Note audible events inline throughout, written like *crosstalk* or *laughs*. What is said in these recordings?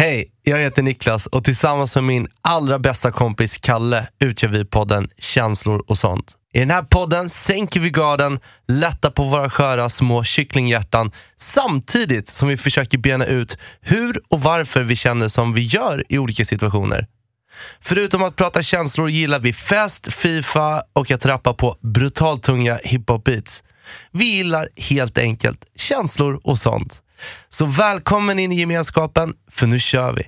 Hej, jag heter Niklas och tillsammans med min allra bästa kompis Kalle utgör vi podden Känslor och sånt. I den här podden sänker vi garden, lättar på våra sköra små kycklinghjärtan samtidigt som vi försöker bena ut hur och varför vi känner som vi gör i olika situationer. Förutom att prata känslor gillar vi fest, Fifa och att rappa på brutalt tunga hiphop-beats. Vi gillar helt enkelt känslor och sånt. Så välkommen in i gemenskapen, för nu kör vi.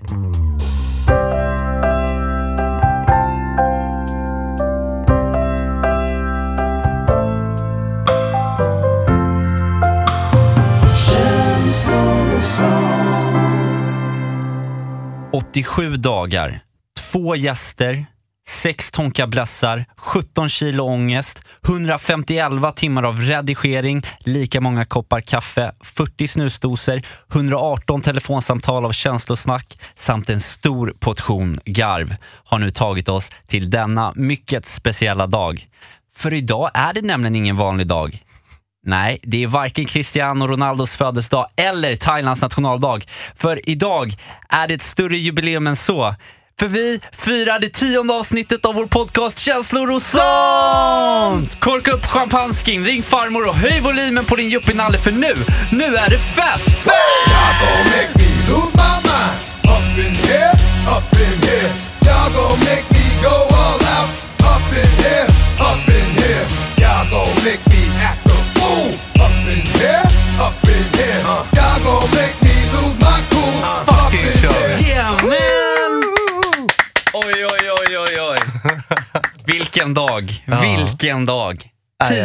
— 87 dagar, två gäster, 6 tonka blassar, 17 kilo ångest, 151 timmar av redigering, lika många koppar kaffe, 40 snusdoser, 118 telefonsamtal av känslosnack samt en stor portion garv har nu tagit oss till denna mycket speciella dag. För idag är det nämligen ingen vanlig dag. Nej, det är varken Cristiano Ronaldos födelsedag eller Thailands nationaldag. För idag är det ett större jubileum än så. För vi firar det tionde avsnittet av vår podcast Känslor och sånt! Korka upp champagneskin, ring farmor och höj volymen på din yuppienalle för nu, nu är det fest! Y'all gon' make me act a fool. Up in here, up in here. Vilken dag, vilken dag.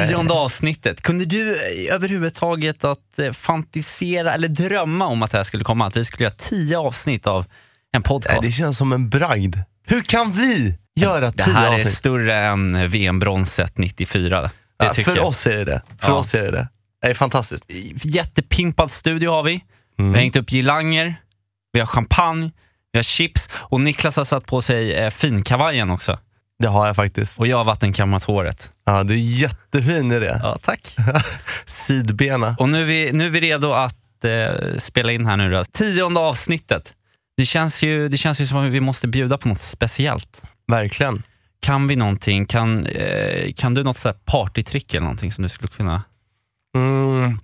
Tionde avsnittet. Kunde du eh, överhuvudtaget att eh, fantisera eller drömma om att det här skulle komma? Att vi skulle göra tio avsnitt av en Nej, podcast? det känns som en bragd. Hur kan vi göra Det tio här är avsnitt? större än VM-bronset 94. Det Ja, för jag. oss är det det. För Ja. oss är det det. Det är fantastiskt. Jättepimpad studio har vi. Mm. Vi har hängt upp girlanger, vi har champagne, vi har chips och Niklas har satt på sig eh, finkavajen också. Det har jag faktiskt. Och jag har vattenkammat håret. Ja, du är jättefin i det. Ja, tack. *laughs* Sidbena. Och nu är vi, nu är vi redo att eh, spela in här nu då. Tionde avsnittet. Det känns, ju, det känns ju som att vi måste bjuda på något speciellt. Verkligen. Kan vi någonting? Kan, eh, kan du något så här partytrick eller någonting som du skulle kunna... Mm.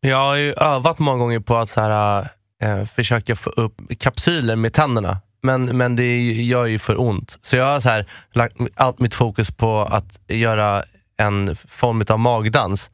Jag har ju övat många gånger på att så här, eh, försöka få upp kapsyler med tänderna. Men, men det gör ju för ont. Så jag har så här, lagt allt mitt fokus på att göra en form av magdans.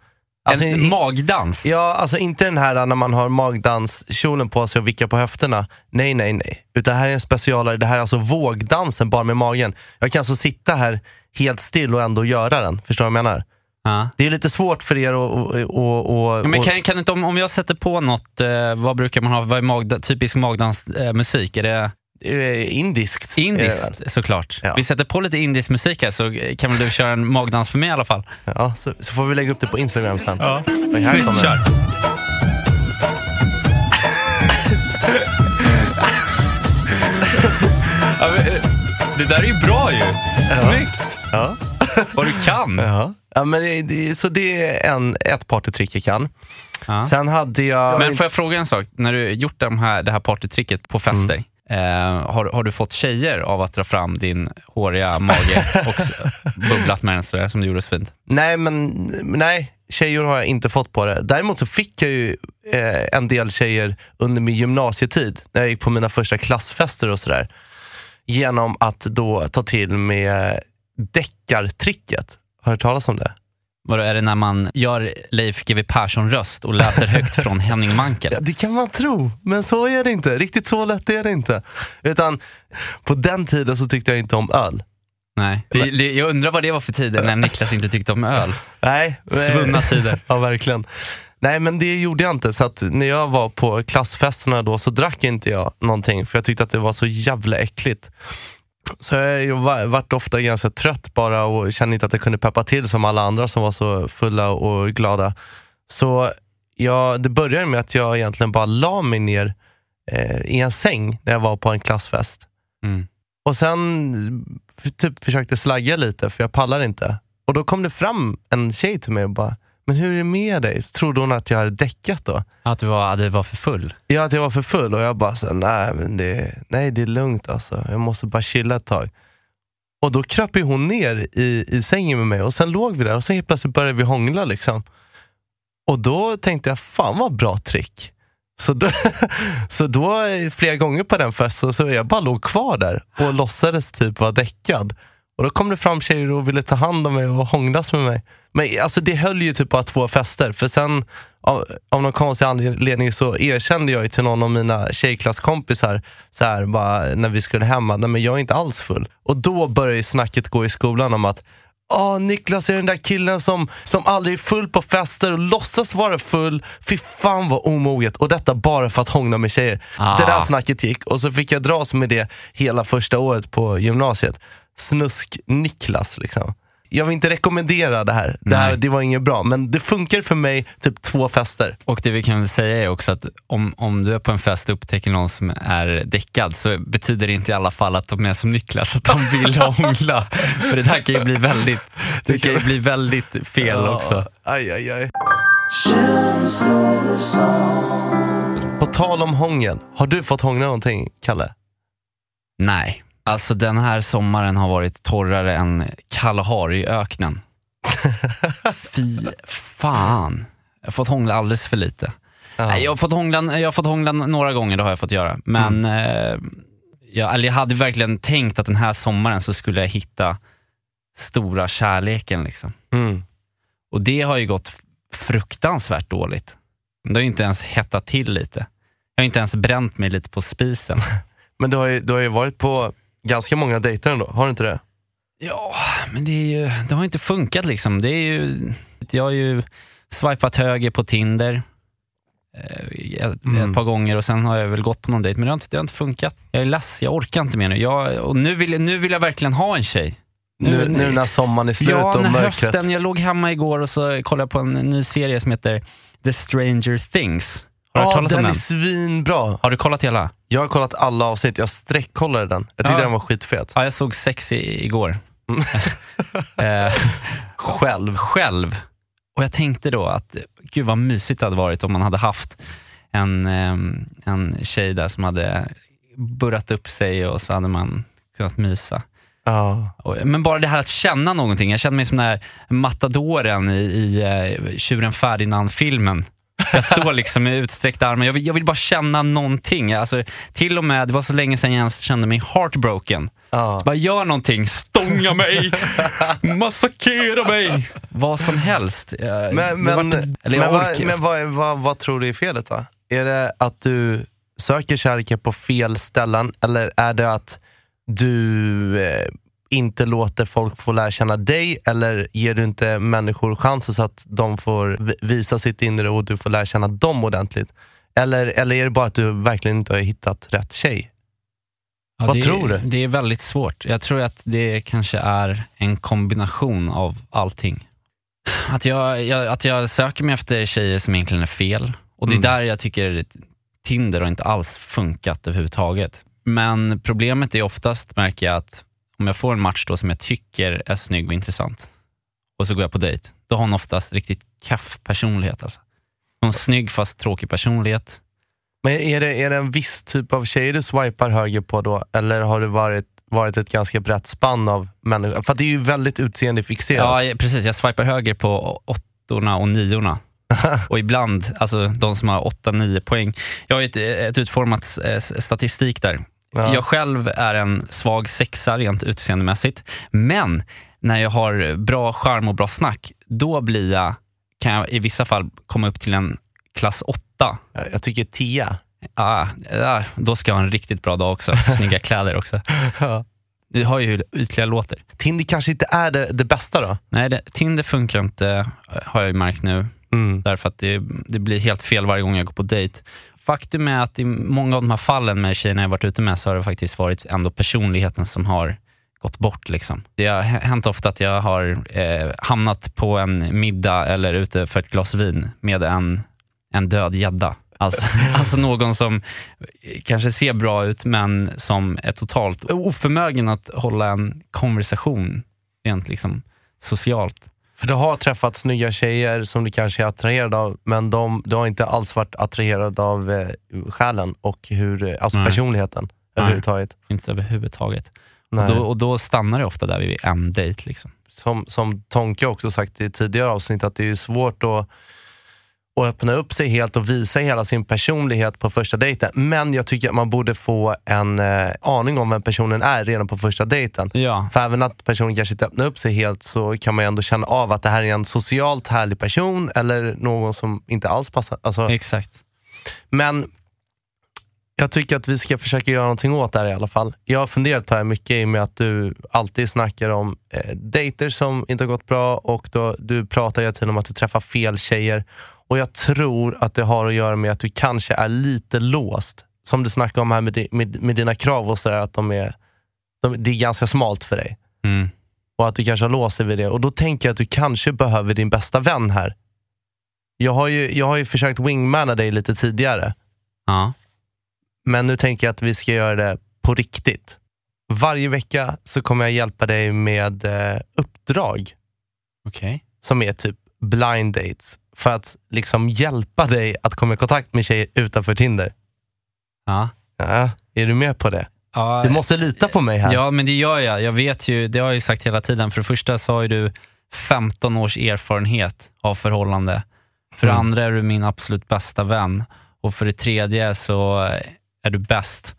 Alltså, en i- magdans? Ja, alltså inte den här när man har magdanskjolen på sig och vickar på höfterna. Nej, nej, nej. Utan det här är en specialare. Det här är alltså vågdansen bara med magen. Jag kan alltså sitta här helt still och ändå göra den. Förstår du vad jag menar? Ja. Det är lite svårt för er att... Och, och, och, Ja, men kan, kan inte, om, om jag sätter på något, eh, vad brukar man ha, vad är magda, typisk magdansmusik? Eh, är det indiskt. det väl? indiskt såklart? Ja. Vi sätter på lite indisk musik här så eh, kan väl du köra en magdans för mig i alla fall? Ja, så, så får vi lägga upp det på Instagram sen. Ja. Och här kommer Kör. *laughs* Ja, men, eh, det där är ju bra ju. Snyggt. Ja. Vad du kan. Ja. Ja, men det, det, så det är en, ett partytrick jag kan. Ja. Sen hade jag... Men får jag fråga en sak? När du gjort de här, det här partytricket på fester, Mm. Eh, har, har du fått tjejer av att dra fram din håriga mage *laughs* och bubblat med den sådär som du gjorde så fint? Nej, men nej, tjejer har jag inte fått på det. Däremot så fick jag ju eh, en del tjejer under min gymnasietid, när jag gick på mina första klassfester och sådär. Genom att då ta till med deckartricket. Har du hört talas om det? Vadå, är det när man gör Leif GW Persson-röst och läser högt från Henning Mankell? *laughs* Ja, det kan man tro, men så är det inte. Riktigt så lätt är det inte. Utan på den tiden så tyckte jag inte om öl. Nej. Det, det, jag undrar vad det var för tider när Niklas inte tyckte om öl. *laughs* Nej. Svunna tider. *laughs* Ja, verkligen. Nej, men det gjorde jag inte. Så när jag var på klassfesterna då så drack inte jag någonting för jag tyckte att det var så jävla äckligt. Så jag var, vart ofta ganska trött bara och kände inte att jag kunde peppa till som alla andra som var så fulla och glada. Så jag, det började med att jag egentligen bara la mig ner eh, i en säng när jag var på en klassfest. Mm. Och sen typ försökte slagga lite för jag pallar inte. Och då kom det fram en tjej till mig och bara, men hur är det med dig? Så trodde hon att jag hade däckat då. Att du var, att du var för full? Ja, att jag var för full och jag bara, så, nej, men det, nej det är lugnt alltså. Jag måste bara chilla ett tag. Och då kröp hon ner i, i sängen med mig och sen låg vi där och sen helt plötsligt började vi hångla. Liksom. Och då tänkte jag, fan vad bra trick. Så då, *laughs* så då flera gånger på den festen så jag bara låg kvar där och låtsades typ vara däckad. Och då kom det fram tjejer och ville ta hand om mig och hånglas med mig. Men alltså det höll ju typ bara två fester. För sen av, av någon konstig anledning så erkände jag till någon av mina tjejklasskompisar så här, bara, när vi skulle hem att nej men jag är inte alls full. Och då började snacket gå i skolan om att Åh, Niklas är den där killen som, som aldrig är full på fester och låtsas vara full. Fy fan vad omoget. Och detta bara för att hångla med tjejer. Ah. Det där snacket gick och så fick jag dras med det hela första året på gymnasiet. Snusk-Niklas liksom. Jag vill inte rekommendera det här. Det, här, Nej. det var inget bra. Men det funkar för mig typ två fester. Och det vi kan säga är också att om, om du är på en fest och upptäcker någon som är däckad så betyder det inte i alla fall att de är som Niklas, att de vill *laughs* hångla. För det där kan ju bli väldigt, det kan ju bli väldigt fel också. Aj, aj, aj. På tal om hångel, har du fått hångla någonting, Kalle? Nej, alltså den här sommaren har varit torrare än Kalahari-öknen. *laughs* Fy fan. Jag har fått hångla alldeles för lite. Nej, jag, har fått hångla, jag har fått hångla några gånger, det har jag fått göra. Men eh, jag, jag hade verkligen tänkt att den här sommaren så skulle jag hitta stora kärleken. Liksom. Mm. Och det har ju gått fruktansvärt dåligt. Det har ju inte ens hettat till lite. Jag har inte ens bränt mig lite på spisen. *laughs* Men du har, ju, du har ju varit på ganska många dejter ändå, har du inte det? Ja, men det, är ju, det har inte funkat liksom. Det är ju, jag har ju swipat höger på Tinder eh, ett, Mm. ett par gånger och sen har jag väl gått på någon dejt, men det har inte, det har inte funkat. Jag är less, jag orkar inte mer nu. Jag, och nu, vill, nu vill jag verkligen ha en tjej. Nu, nu när sommaren är slut Ja, och mörkret. hösten. Jag låg hemma igår och så kollade jag på en ny serie som heter The Stranger Things. Har du hört Ja, talas om den den? är svinbra. Har du kollat hela? Jag har kollat alla avsnitt, jag sträckkollade den. Jag tyckte Ja. den var skitfet. Ja, jag såg sex i, igår. Mm. *laughs* eh, Själv. själv. Och jag tänkte då att gud vad mysigt det hade varit om man hade haft en, ehm, en tjej där som hade burrat upp sig och så hade man kunnat mysa. Ja. Men bara det här att känna någonting. Jag känner mig som den här matadoren i, i uh, Tjuren Ferdinand-filmen. Jag står liksom med utsträckta armar. Jag vill, jag vill bara känna någonting. Alltså, till och med, det var så länge sedan jag ens kände mig heartbroken. Ja. Så bara gör någonting, stånga mig, massakera mig. Vad som helst. Jag- Men, men, vart- men, vad, men vad, vad, vad tror du är felet då? Är det att du söker kärleken på fel ställen eller är det att du eh, inte låter folk få lära känna dig eller ger du inte människor chansen så att de får vi- visa sitt inre och du får lära känna dem ordentligt? Eller, eller är det bara att du verkligen inte har hittat rätt tjej? Ja, vad tror du? Det är väldigt svårt. Jag tror att det kanske är en kombination av allting. Att jag, jag, att jag söker mig efter tjejer som egentligen är fel. Och det är Mm. där jag tycker Tinder har inte alls funkat överhuvudtaget. Men problemet är oftast, märker jag, att om jag får en match då som jag tycker är snygg och intressant och så går jag på dejt, då har hon oftast riktigt kaff personlighet. Alltså. Hon snygg fast tråkig personlighet. Men är det, är det en viss typ av tjejer du swipar höger på då? Eller har det varit, varit ett ganska brett spann av människor? För det är ju väldigt utseendefixerat. Ja, precis. Jag swipar höger på åttorna och niorna. *laughs* och ibland, alltså de som har 8-9 poäng. Jag har ett, ett utformat eh, statistik där. Ja. Jag själv är en svag sexa rent utseendemässigt. Men när jag har bra charm och bra snack, då blir jag, kan jag i vissa fall komma upp till en klass 8. Jag tycker tia. Ah, ah, då ska jag ha en riktigt bra dag också. Snygga *laughs* kläder också. Du har ju hur ytliga låter. Tinder kanske inte är det, det bästa då? Nej, det, Tinder funkar inte, har jag ju märkt nu. Mm. Därför att det, det blir helt fel varje gång jag går på dejt. Faktum är att i många av de här fallen med tjejerna jag varit ute med så har det faktiskt varit ändå personligheten som har gått bort. Liksom. Det har hänt ofta att jag har eh, hamnat på en middag eller ute för ett glas vin med en, en död gädda. Alltså, *laughs* alltså någon som eh, kanske ser bra ut men som är totalt oförmögen att hålla en konversation rent liksom socialt. För du har träffat snygga tjejer som du kanske är attraherad av, men de, du har inte alls varit attraherad av eh, själen och hur, eh, alltså Nej. personligheten överhuvudtaget. Inte överhuvudtaget. Och då, och då stannar det ofta där vid en dejt. Liksom. Som, som Tonke också sagt i tidigare avsnitt, att det är svårt att, att öppna upp sig helt och visa hela sin personlighet på första dejten. Men jag tycker att man borde få en eh, aning om vem personen är redan på första dejten. Ja, För även att personen kanske inte öppnar upp sig helt så kan man ju ändå känna av att det här är en socialt härlig person eller någon som inte alls passar. Alltså, exakt. men jag tycker att vi ska försöka göra någonting åt det här i alla fall. Jag har funderat på det här mycket i och med att du alltid snackar om eh, dejter som inte har gått bra och då, du pratar hela tiden om att du träffar fel tjejer. Och jag tror att det har att göra med att du kanske är lite låst. Som du snackade om här med, med, med dina krav och sådär, att de är, de, det är ganska smalt för dig. Mm. Och att du kanske har låst dig vid det. Och då tänker jag att du kanske behöver din bästa vän här. Jag har ju, jag har ju försökt wingmana dig lite tidigare. Ja. Men nu tänker jag att vi ska göra det på riktigt. Varje vecka så kommer jag hjälpa dig med eh, uppdrag Okej. som är typ blind dates. För att liksom hjälpa dig att komma i kontakt med tjejer utanför Tinder. Ja. Ja, är du med på det? Ja, Du måste lita på mig här. Ja, men det gör jag. Jag vet ju, det har jag ju sagt hela tiden. För det första så har ju du 15 års erfarenhet av förhållande. För det Mm. andra är du min absolut bästa vän. Och för det tredje så är du bäst.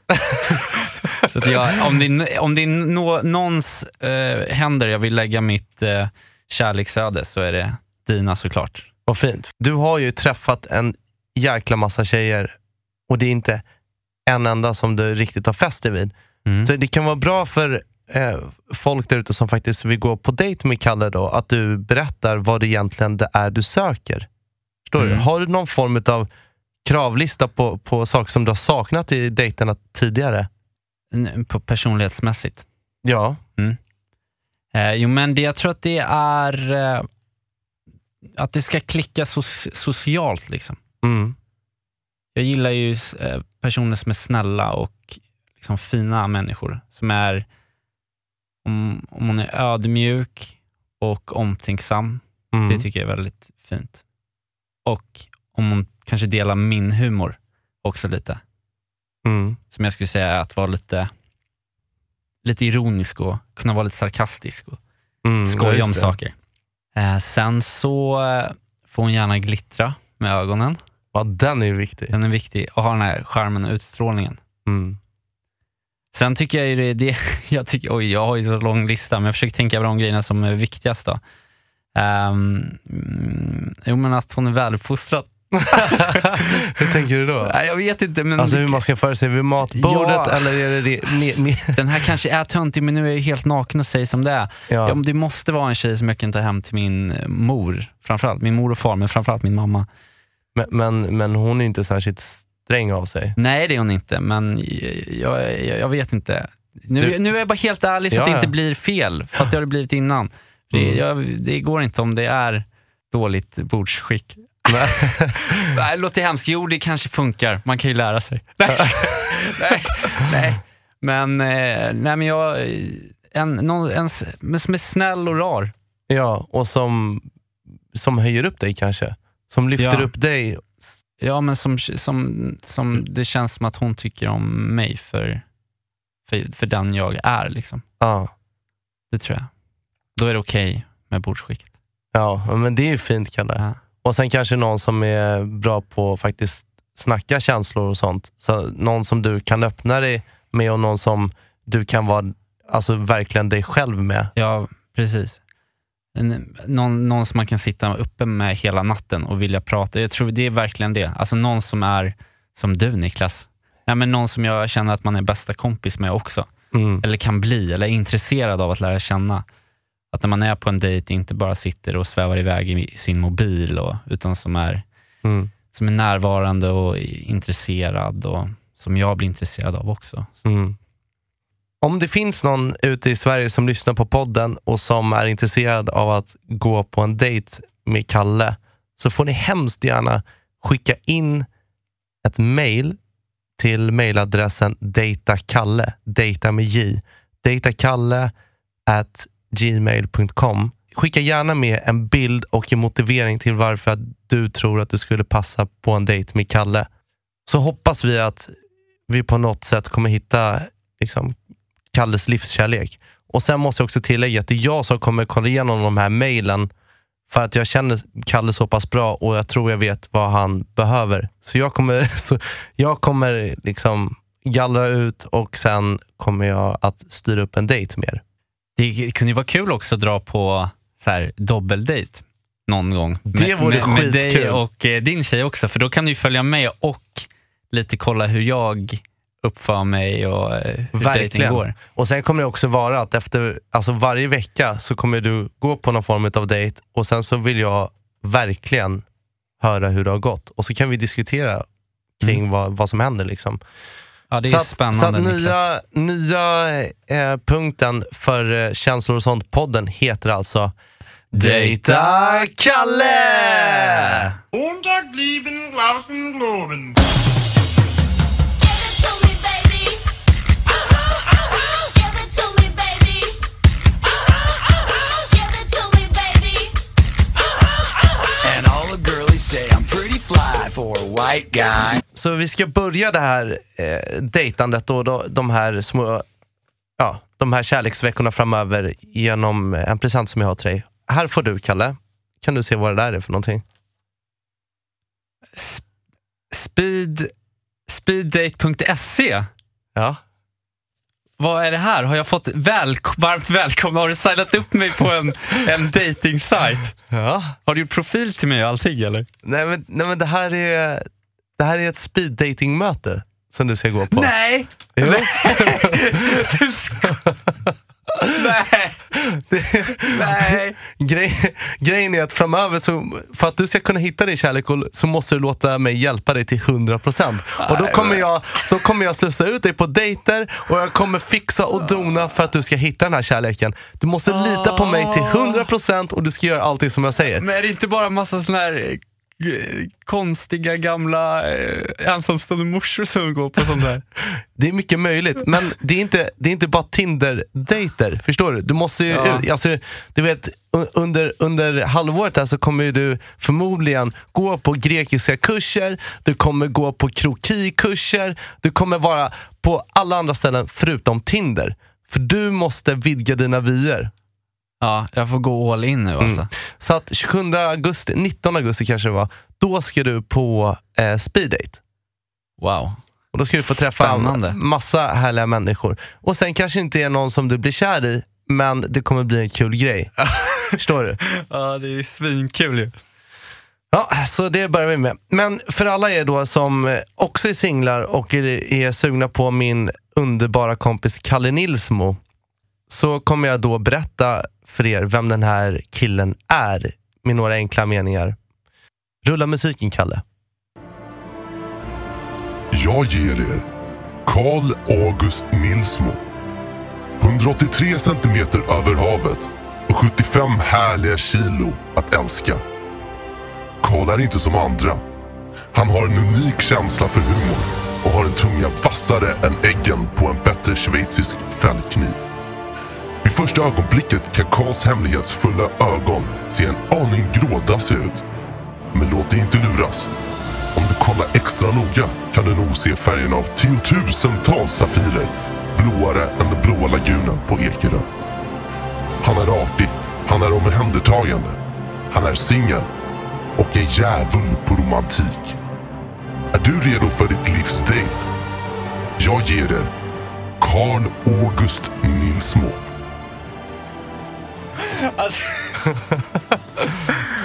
*laughs* så jag, om det, är- om det är nå, någons eh, händer jag vill lägga mitt eh, kärleksöde så är det dina såklart. Vad fint. Du har ju träffat en jäkla massa tjejer och det är inte en enda som du riktigt har fäst dig vid. Mm. Så det kan vara bra för eh, folk där ute som faktiskt vill gå på dejt med Kalle då, att du berättar vad det egentligen det är du söker. Förstår du? Mm. Har du någon form av kravlista på, på saker som du har saknat i dejterna tidigare? På personlighetsmässigt. Ja. Eh, jo, men det, jag tror att det är eh, att det ska klicka so- socialt. Liksom. Mm. Jag gillar ju eh, personer som är snälla och liksom fina människor. Som är, om, om hon är ödmjuk och omtänksam, Mm. det tycker jag är väldigt fint. Och om hon kanske delar min humor också lite. Mm. Som jag skulle säga är att vara lite, lite ironisk och kunna vara lite sarkastisk och Mm. Ja, skoja om saker. Eh, sen så eh, får hon gärna glittra med ögonen. Ja, den är ju viktig. Den är viktig och ha den här charmen och utstrålningen. Mm. Sen tycker jag ju det, det *laughs* jag tycker, oj jag har ju så lång lista, men jag försöker tänka på de grejerna som är viktigast då. Um, jo men att hon är väluppfostrad. Hur tänker du då? Nej, jag vet inte men Alltså hur man ska föra sig vid matbordet Ja. eller är det... det me, me, den här kanske är töntig men nu är jag helt naken och säger som det är. ja. Ja, det måste vara en tjej som jag kan ta hem till min eh, mor, framförallt min mor och far, men framförallt min mamma. men, men, men hon är inte särskilt sträng av sig. Nej det är hon inte, men jag, jag, jag vet inte. Nu, Du- nu är jag bara helt ärlig så att det inte blir fel, för att det har det blivit innan. Det, Mm. jag, det går inte om det är dåligt bordsskick. Nej, *laughs* låter hemskt. Jo, det kanske funkar. Man kan ju lära sig. *laughs* Nej, *laughs* nej, nej. Men, eh, nej, men jag, en, någon, en, som är snäll och rar. Ja, och som, som höjer upp dig kanske. Som lyfter Ja. upp dig. Ja, men som, som, som det känns som att hon tycker om mig för, för, för den jag är. Liksom. Ja. Det tror jag. Då är det okej med bordsskicket. ja, men det är ju fint Kalle. Ja. Och sen kanske någon som är bra på att faktiskt snacka känslor och sånt. Så någon som du kan öppna dig med och någon som du kan vara alltså, verkligen dig själv med. Ja, precis. Någon, någon som man kan sitta uppe med hela natten och vilja prata. Jag tror det är verkligen det. Alltså någon som är som du Niklas. Nej, men någon som jag känner att man är bästa kompis med också. Mm. Eller kan bli, eller är intresserad av att lära känna. Att när man är på en dejt inte bara sitter och svävar iväg i sin mobil, och, utan som är, Mm. som är närvarande och intresserad och som jag blir intresserad av också. Mm. Om det finns någon ute i Sverige som lyssnar på podden och som är intresserad av att gå på en dejt med Kalle så får ni hemskt gärna skicka in ett mail till mailadressen datakalle, data med j, datakalle at gmail.com. skicka gärna med en bild och en motivering till varför att du tror att du skulle passa på en dejt med Kalle. Så hoppas vi att vi på något sätt kommer hitta liksom, Kalles livskärlek. Och Sen måste jag också tillägga att det är jag som kommer kolla igenom de här mejlen för att jag känner Kalle så pass bra och jag tror jag vet vad han behöver. Så jag kommer, *laughs* så jag kommer liksom gallra ut och sen kommer jag att styra upp en dejt med er. Det kunde ju vara kul också att dra på så här, dubbeldejt någon gång. Det med, vore med, med dig och eh, din tjej också, för då kan du ju följa med och lite kolla hur jag uppför mig och eh, hur Verkligen. går. Och sen kommer det också vara att efter, alltså varje vecka så kommer du gå på någon form av dejt och sen så vill jag verkligen höra hur det har gått. Och så kan vi diskutera kring vad, vad som händer. Liksom. Ja, det är så att, spännande så att nya, nya eh, punkten för eh, Känslor och sånt-podden heter alltså Dejta Kalle! White guy. Så vi ska börja det här eh, dejtandet och då, de här små ja, de här kärleksveckorna framöver genom en present som jag har till dig. Här får du, Kalle. Kan du se vad det där är för någonting? Speed, speeddate.se. Ja. Vad är det här? Har jag fått väl, varmt välkomna? Har du signat upp mig på en, *laughs* en dating-sajt? ja. Har du gjort profil till mig och allting eller? Nej, men, nej, men det här är, det här är ett speed dating möte som du ska gå på. Nej! Jo. *laughs* Du ska... Nej! Nej! Grej, grejen är att framöver, så, för att du ska kunna hitta din kärlek och- så måste du låta mig hjälpa dig till 100%. Och då kommer, jag, då kommer jag slussa ut dig på dejter och jag kommer fixa och dona för att du ska hitta den här kärleken. Du måste lita på mig till 100% och du ska göra allting som jag säger. Men är det inte bara massa såna här konstiga gamla eh, ensamstående morsor som går på sånt där? *laughs* Det är mycket möjligt, men det är inte, det är inte bara Tinder-dejter. Förstår du? Du måste ju, Ja. ut- alltså, du vet, un- under, under halvåret här så kommer du förmodligen gå på grekiska kurser, du kommer gå på krokikurser, du kommer vara på alla andra ställen förutom Tinder. För du måste vidga dina vyer. Ja, jag får gå all in nu alltså. Mm. Så att 27 augusti, 19 augusti kanske det var, då ska du på eh, speeddate. Wow. Och då ska du få träffa Spännande. en massa härliga människor. Och sen kanske inte är någon som du blir kär i, men det kommer bli en kul grej. *laughs* Förstår du? Ja, det är svinkul ju. Ja, så det börjar vi med. Men för alla er då som också är singlar och är, är sugna på min underbara kompis Kalle Nilsmo, så kommer jag då berätta för er vem den här killen är med några enkla meningar. Rulla musiken, Kalle. Jag ger er Karl August Nilsmo. 183 centimeter över havet och 75 härliga kilo att älska. Karl är inte som andra. Han har en unik känsla för humor och har en tunga vassare än äggen på en bättre schweizisk fällkniv. Första ögonblicket kan Karls hemlighetsfulla ögon se en aning grådassiga ut. Men låt dig inte luras. Om du kollar extra noga kan du nog se färgen av tiotusentals safirer blåare än den blåa lagunen på Ekerö. Han är artig, han är omhändertagande, han är singel och en djävul på romantik. Är du redo för ditt livs? Jag ger er Karl August Nilsmo. Alltså,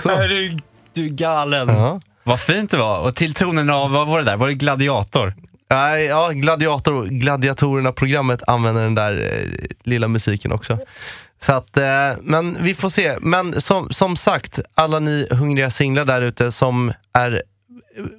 är du, du är galen. Ja. Vad fint det var. Och till tonen av, vad var det där? Var det Gladiator? Nej, ja, Gladiator, Gladiatorerna-programmet använder den där eh, lilla musiken också. Så att, eh, men vi får se. Men som, som sagt, alla ni hungriga singlar där ute som är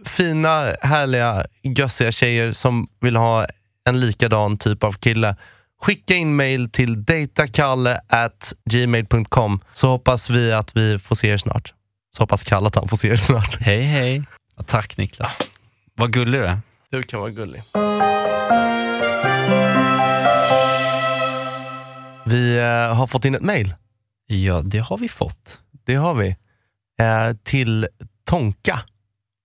fina, härliga, gössiga tjejer som vill ha en likadan typ av kille. Skicka in mail till datakalle at gmail.com så hoppas vi att vi får se er snart. Så hoppas Kalle att han får se er snart. Hej hej. Ja, tack Niklas. Vad gullig du är. Du kan vara gullig. Vi eh, har fått in ett mail. Ja, det har vi fått. Det har vi. Eh, till Tonka.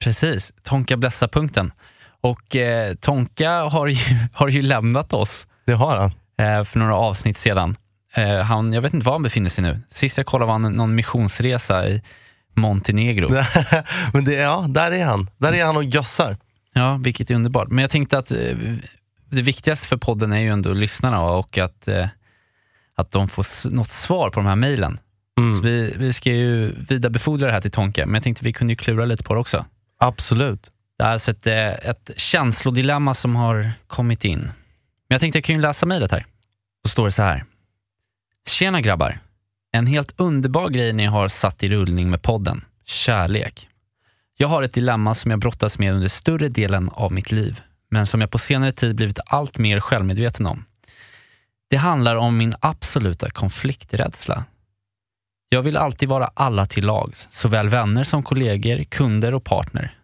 Precis, Tonka Blessa-punkten. Och eh, Tonka har ju, *laughs* har ju lämnat oss Det har han. Eh, för några avsnitt sedan. Eh, han, jag vet inte var han befinner sig nu. Sist jag kollade var han någon missionsresa i Montenegro. *laughs* Men det, ja, där är han. Där är han och gössar. Ja, vilket är underbart. Men jag tänkte att eh, det viktigaste för podden är ju ändå lyssnarna och att, att de får något svar på de här mejlen. Mm. Vi, vi ska ju vidarebefordra det här till Tonka, men jag tänkte vi kunde ju klura lite på det också. Absolut. Det är alltså ett, ett känslodilemma som har kommit in. Men jag tänkte jag kan ju läsa mejlet här. Då står det så här. Tjena grabbar. En helt underbar grej ni har satt i rullning med podden. Kärlek. Jag har ett dilemma som jag brottas med under större delen av mitt liv, men som jag på senare tid blivit allt mer självmedveten om. Det handlar om min absoluta konflikträdsla. Jag vill alltid vara alla till lags, såväl vänner som kollegor, kunder och partner.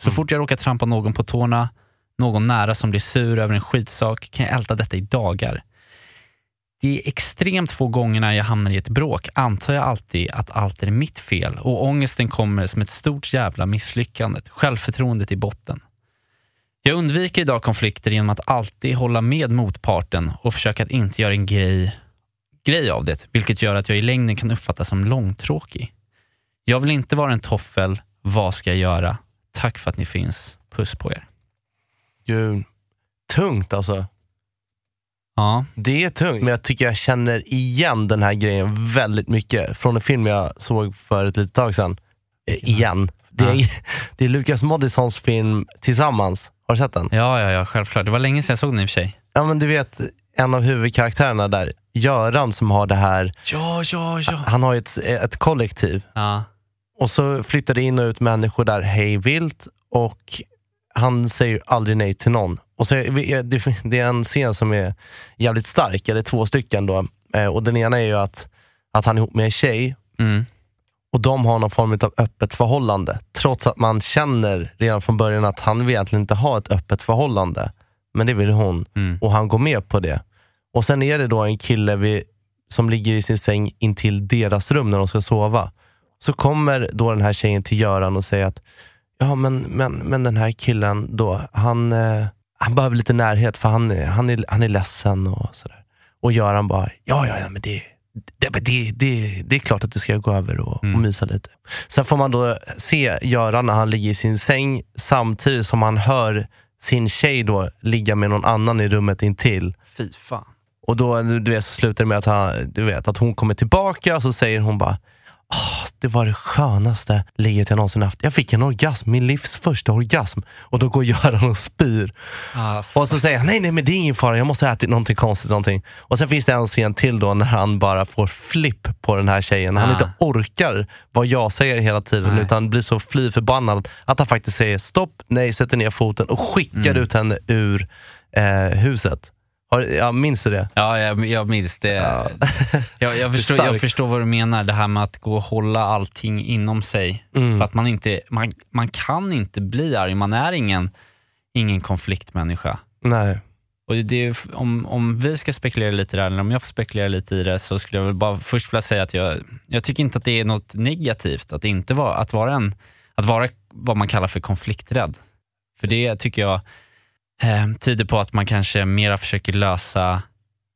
Så fort jag råkar trampa någon på tårna, någon nära som blir sur över en skitsak, kan jag älta detta i dagar. De extremt få gångerna jag hamnar i ett bråk antar jag alltid att allt är mitt fel och ångesten kommer som ett stort jävla misslyckande, självförtroendet i botten. Jag undviker idag konflikter genom att alltid hålla med motparten och försöka att inte göra en grej, grej av det, vilket gör att jag i längden kan uppfattas som långtråkig. Jag vill inte vara en toffel, vad ska jag göra? Tack för att ni finns. Puss på er. Gud. Tungt alltså. Ja, Det är tungt, men jag tycker jag känner igen den här grejen väldigt mycket från en film jag såg för ett litet tag sedan. Eh, igen. Det är, *laughs* det är Lukas Moodyssons film Tillsammans. Har du sett den? ja, ja, ja, självklart. Det var länge sedan jag såg den i och för sig. Ja men du vet, en av huvudkaraktärerna där, Göran som har det här, Ja, ja, ja. han har ju ett, ett kollektiv ja. och så flyttar det in och ut människor där hej vilt och han säger aldrig nej till någon. Och så, det är en scen som är jävligt stark, eller två stycken då. Eh, Och den ena är ju att, att han är ihop med en tjej Mm. och de har någon form av öppet förhållande. Trots att man känner redan från början att han vill egentligen inte ha ett öppet förhållande. Men det vill hon Mm. och han går med på det. Och sen är det då en kille vid, som ligger i sin säng intill deras rum när de ska sova. Så kommer då den här tjejen till Göran och säger att ja men, men, men den här killen då, han, eh, han behöver lite närhet för han, han, är, han är ledsen och sådär. Och Göran bara, ja ja, ja men det, det, det, det, det är klart att du ska gå över och, och mysa lite. Sen får man då se Göran när han ligger i sin säng samtidigt som han hör sin tjej då ligga med någon annan i rummet intill. Fy fan. Och då du vet, så slutar det med att, han, du vet, att hon kommer tillbaka och så säger hon bara "Åh, det var det skönaste ligget jag någonsin haft. Jag fick en orgasm, min livs första orgasm. Och då går Göran och spyr. Alltså. Och så säger han, nej nej men det är ingen fara, jag måste ha ätit någonting konstigt. Någonting. Och sen finns det en scen till då när han bara får flipp på den här tjejen. Han Ah. inte orkar vad jag säger hela tiden Nej. utan blir så fly förbannad att han faktiskt säger stopp, nej, sätter ner foten och skickar Mm. ut henne ur eh, huset. Har, ja, minns du det? Ja, jag, jag minns det. *laughs* Jag, jag, förstår, jag förstår vad du menar, det här med att gå och hålla allting inom sig. Mm. För att man inte, man, man kan inte bli arg, man är ingen, ingen konfliktmänniska. Nej. Och det om, om vi ska spekulera lite där, eller om jag får spekulera lite i det, så skulle jag väl bara först vilja säga att jag, jag tycker inte att det är något negativt att inte vara, att vara en, att vara vad man kallar för konflikträdd. För det tycker jag eh, tyder på att man kanske mera försöker lösa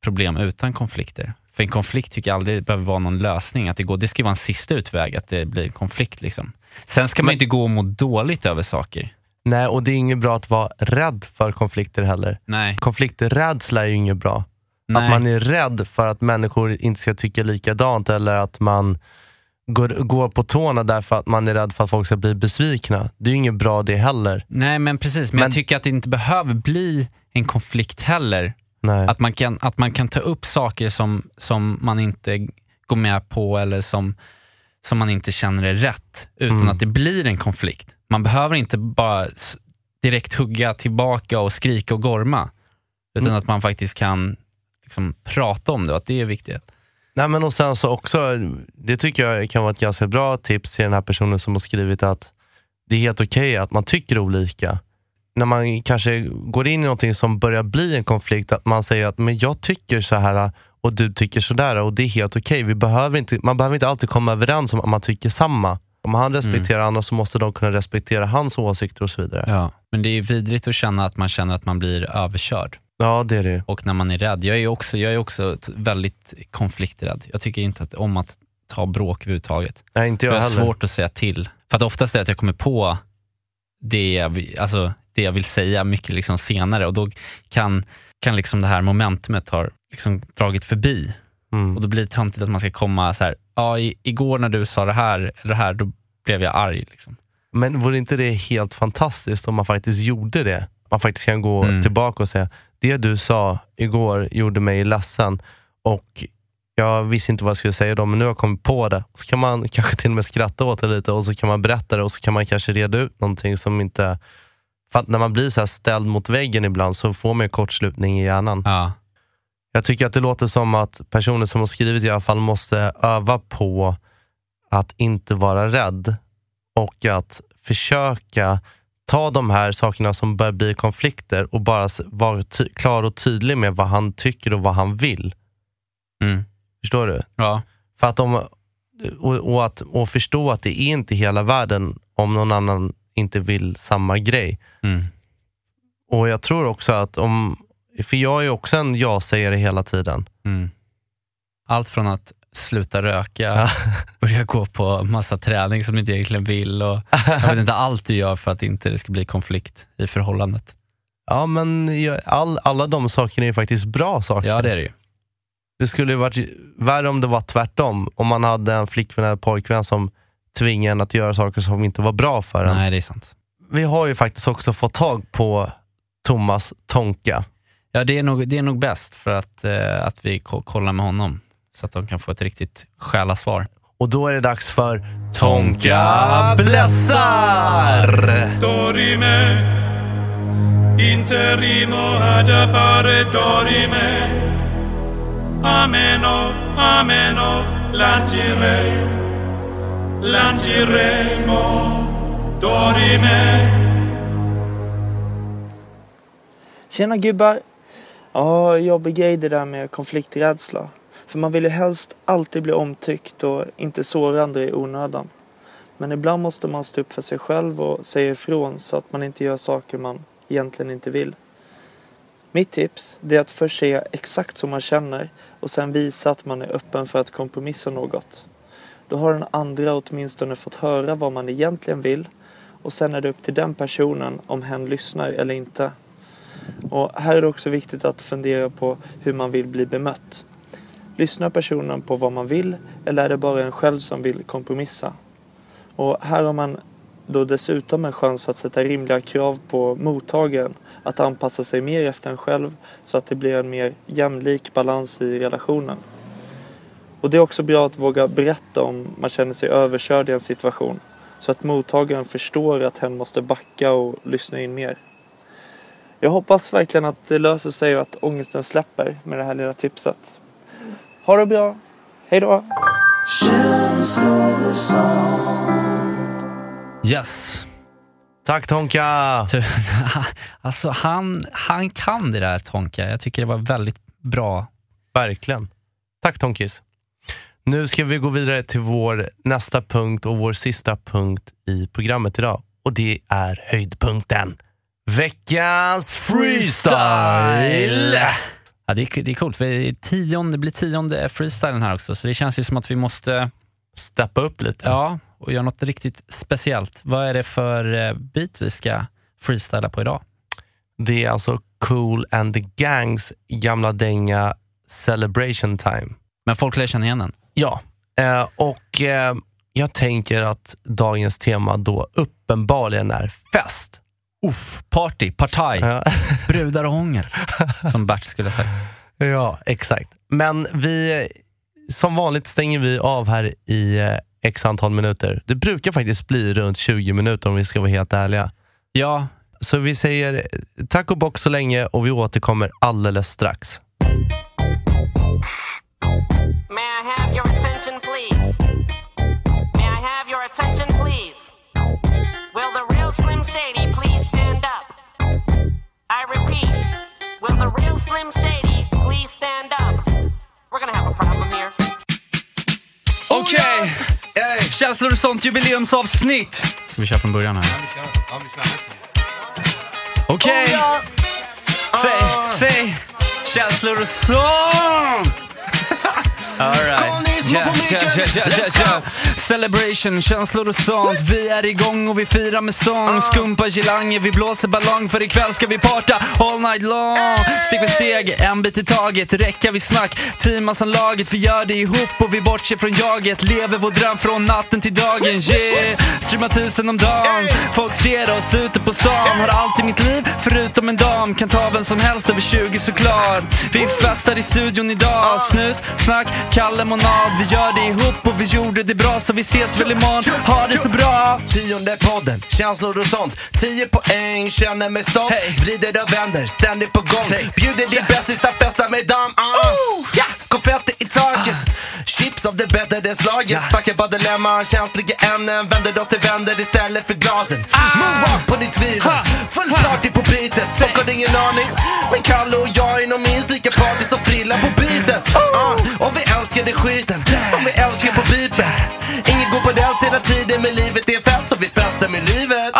problem utan konflikter. För en konflikt tycker jag aldrig behöver vara någon lösning. Att det, går, det ska vara en sista utväg, att det blir en konflikt. Liksom. Sen ska man inte gå och må dåligt över saker. Nej, och det är inget bra att vara rädd för konflikter heller. Nej. Konflikträdsla är ju inget bra. Nej. Att man är rädd för att människor inte ska tycka likadant eller att man går, går på tårna därför att man är rädd för att folk ska bli besvikna. Det är ju inget bra det heller. Nej men precis, men, Men- jag tycker att det inte behöver bli en konflikt heller. Nej. Att man kan, att man kan ta upp saker som, som man inte går med på eller som, som man inte känner är rätt, utan Mm. att det blir en konflikt. Man behöver inte bara direkt hugga tillbaka och skrika och gorma, utan Mm. att man faktiskt kan liksom, prata om det och att det är viktigt. Nej, men och sen så också, det tycker jag kan vara ett ganska bra tips till den här personen som har skrivit att det är helt okej att man tycker olika. När man kanske går in i någonting som börjar bli en konflikt, att man säger att men jag tycker så här och du tycker sådär och det är helt okej. Vi behöver inte, man behöver inte alltid komma överens om att man tycker samma. Om han respekterar andra så måste de kunna respektera hans åsikter och så vidare. Ja. Men det är vidrigt att känna att man känner att man blir överkörd. Ja, det är det. Och när man är rädd. Jag är också, jag är också väldigt konflikträdd. Jag tycker inte att, om att ta bråk överhuvudtaget. Nej, inte jag Jag har heller. svårt att säga till. För att oftast är det att jag kommer på det jag, alltså, det jag vill säga mycket liksom senare och då kan, kan liksom det här momentumet ha liksom dragit förbi. Mm. Och då blir det töntigt att man ska komma så här, ja i, igår när du sa det här, det här, då blev jag arg. Liksom. Men vore inte det helt fantastiskt om man faktiskt gjorde det? Man faktiskt kan gå Mm. tillbaka och säga, det du sa igår gjorde mig ledsen och jag visste inte vad jag skulle säga då, men nu har jag kommit på det. Så kan man kanske till och med skratta åt det lite och så kan man berätta det och så kan man kanske reda ut någonting som inte... För när man blir så här ställd mot väggen ibland så får man kortslutning i hjärnan. Ja. Jag tycker att det låter som att personer som har skrivit i alla fall måste öva på att inte vara rädd och att försöka ta de här sakerna som börjar bli konflikter och bara vara klar och tydlig med vad han tycker och vad han vill. Mm. Förstår du? Ja. För att de, och, och, att, och förstå att det är inte hela världen om någon annan inte vill samma grej. Mm. Och jag tror också att om, för jag är också en ja-sägare hela tiden. Mm. Allt från att sluta röka, *laughs* börja gå på massa träning som du inte egentligen vill och jag vet inte allt du gör för att inte det ska bli konflikt i förhållandet. Ja, men all, alla de sakerna är ju faktiskt bra saker. Ja det är det ju. Det skulle ju varit värre om det var tvärtom. Om man hade en flickvän eller pojkvän som tvingade en att göra saker som inte var bra för en. Nej det är sant. Vi har ju faktiskt också fått tag på Thomas Tonka. Ja det är nog, det är nog bäst för att, eh, att vi ko- kollar med honom så att de kan få ett riktigt själasvar. Och då är det dags för Tonka Blessar! Dorime, interimo ad appare dorime. Ameno, ameno, lancire, lanciremo, dorime. Tjena gubbar! Ja, jobbig grej det där med konflikträdsla. För man vill ju helst alltid bli omtyckt och inte såra andra i onödan. Men ibland måste man stå upp för sig själv och säga ifrån så att man inte gör saker man egentligen inte vill. Mitt tips är att först säga exakt som man känner och sen visa att man är öppen för att kompromissa något. Då har den andra åtminstone fått höra vad man egentligen vill och sen är det upp till den personen om hen lyssnar eller inte. Och här är det också viktigt att fundera på hur man vill bli bemött. Lyssnar personen på vad man vill eller är det bara en själv som vill kompromissa? Och här har man då dessutom en chans att sätta rimliga krav på mottagaren att anpassa sig mer efter en själv så att det blir en mer jämlik balans i relationen. Och det är också bra att våga berätta om man känner sig överkörd i en situation så att mottagaren förstår att hen måste backa och lyssna in mer. Jag hoppas verkligen att det löser sig och att ångesten släpper med det här lilla tipset. Ha det bra. Hej då! Yes. Tack Tonka! *laughs* Alltså han, han kan det där Tonka. Jag tycker det var väldigt bra. Verkligen. Tack Tonkis. Nu ska vi gå vidare till vår nästa punkt och vår sista punkt i programmet idag. Och det är höjdpunkten. Veckans freestyle! Ja, det, är, det är coolt, för det, är tionde, det blir tionde freestylen här också, så det känns ju som att vi måste Steppa upp lite. ja, och göra något riktigt speciellt. Vad är det för eh, beat vi ska freestyla på idag? Det är alltså Cool and the Gangs gamla dänga Celebration Time. Men folk lär känna igen den. Ja, eh, och eh, jag tänker att dagens tema då uppenbarligen är fest. Uff, party, partaj, Ja. *laughs* brudar och hångel, som Bert skulle ha sagt. Ja, exakt. Men vi, som vanligt stänger vi av här i eh, x antal minuter. Det brukar faktiskt bli runt 20 minuter om vi ska vara helt ärliga. Ja, Så vi säger eh, tack och bock så länge och vi återkommer alldeles strax. May I have your attention, please? I repeat, will the real Slim Shady please stand up? We're gonna have a problem here. Okay, hey. känns det sånt jubileumsavsnitt? Ska vi köra från början här? Okej! Oh, okay. Säg, säg! Känslor och sånt! *laughs* Alright. Yeah, yeah, yeah, yeah, yeah, yeah. Celebration, känslor och sånt. Vi är igång och vi firar med sång. Skumpa gelanger, vi blåser ballong. För ikväll ska vi parta all night long. Steg för steg, en bit i taget. Räcka vi snack, teama som laget. Vi gör det ihop och vi bortser från jaget. Lever vår dröm från natten till dagen. Yeah, streamar tusen om dagen. Folk ser oss ute på stan. Har allt i mitt liv förutom en dam. Kan ta vem som helst över 20 såklart. Vi festar i studion idag. Snus, snack, kall lemonad. Vi gör det ihop och vi gjorde det bra så vi ses väl imorgon. Ha det så bra! Tionde podden, känslor och sånt. 10 poäng, känner mig stolt. Hey. Vrider och vänder, ständigt på gång. Säg. Bjuder din bästisar, festar med dem. Uh. Ja, konfetti i taket. Chips av det bättre slaget. Ja. Snackar bara dilemma, känsliga ämnen. Vänder oss till vänder istället för glasen. Moonwalk på ditt tvivel. Full party på beatet. Folk har ingen aning. Men Kalle och jag är nog minst lika party som Frilla på beatet. Uh. Och vi älskar det skiten som vi älskar på beaten. Ingen går på dans hela tiden men livet är en fest och vi festar med livet.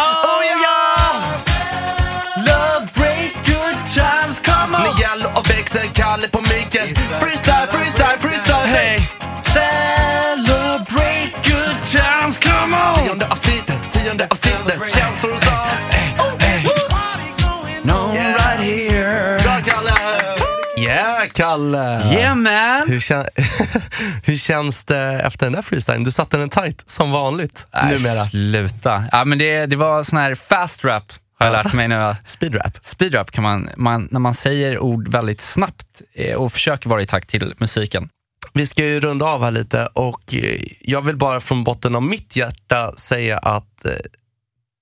Kalle! Yeah man! Hur, kän *laughs* Hur känns det efter den där freestylen? Du satte den tight som vanligt Nej, numera. Sluta. Ja, men det, det var sån här fast rap har jag lärt mig nu. *laughs* Speedrap. Speedrap kan man, man, när man säger ord väldigt snabbt eh, och försöker vara i takt till musiken. Vi ska ju runda av här lite och eh, jag vill bara från botten av mitt hjärta säga att eh,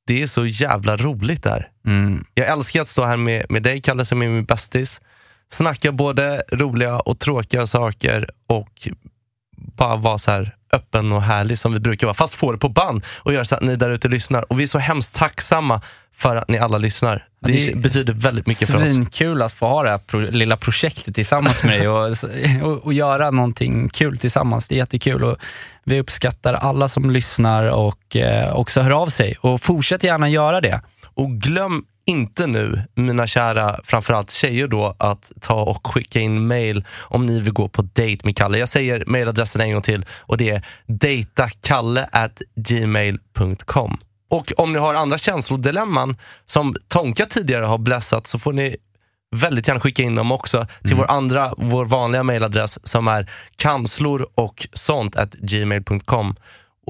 det är så jävla roligt där. Mm. Jag älskar att stå här med, med dig Kalle som är min bästis. Snacka både roliga och tråkiga saker och bara vara så här öppen och härlig som vi brukar vara. Fast få det på band och göra så att ni där ute lyssnar. Och vi är så hemskt tacksamma för att ni alla lyssnar. Det, det betyder väldigt mycket för oss. Svinkul att få ha det här pro- lilla projektet tillsammans med dig och, *laughs* och, och göra någonting kul tillsammans. Det är jättekul och vi uppskattar alla som lyssnar och eh, också hör av sig. Och fortsätt gärna göra det. Och glöm inte nu, mina kära, framförallt tjejer då, att ta och skicka in mail om ni vill gå på dejt med Kalle. Jag säger mailadressen en gång till och det är datakalle at gmail.com. Och om ni har andra känslodilemman som Tonka tidigare har blessat så får ni väldigt gärna skicka in dem också till vår andra, vår vanliga mailadress som är kanslor och sånt at gmail.com.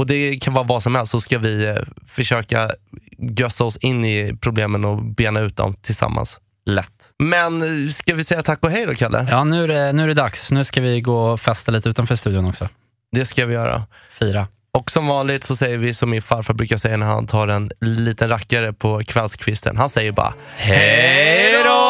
Och det kan vara vad som helst så ska vi eh, försöka gössa oss in i problemen och bena ut dem tillsammans. Lätt. Men eh, ska vi säga tack och hej då Kalle? Ja, nu är, det, nu är det dags. Nu ska vi gå och festa lite utanför studion också. Det ska vi göra. Fira. Och som vanligt så säger vi som min farfar brukar säga när han tar en liten rackare på kvällskvisten. Han säger bara Hej då!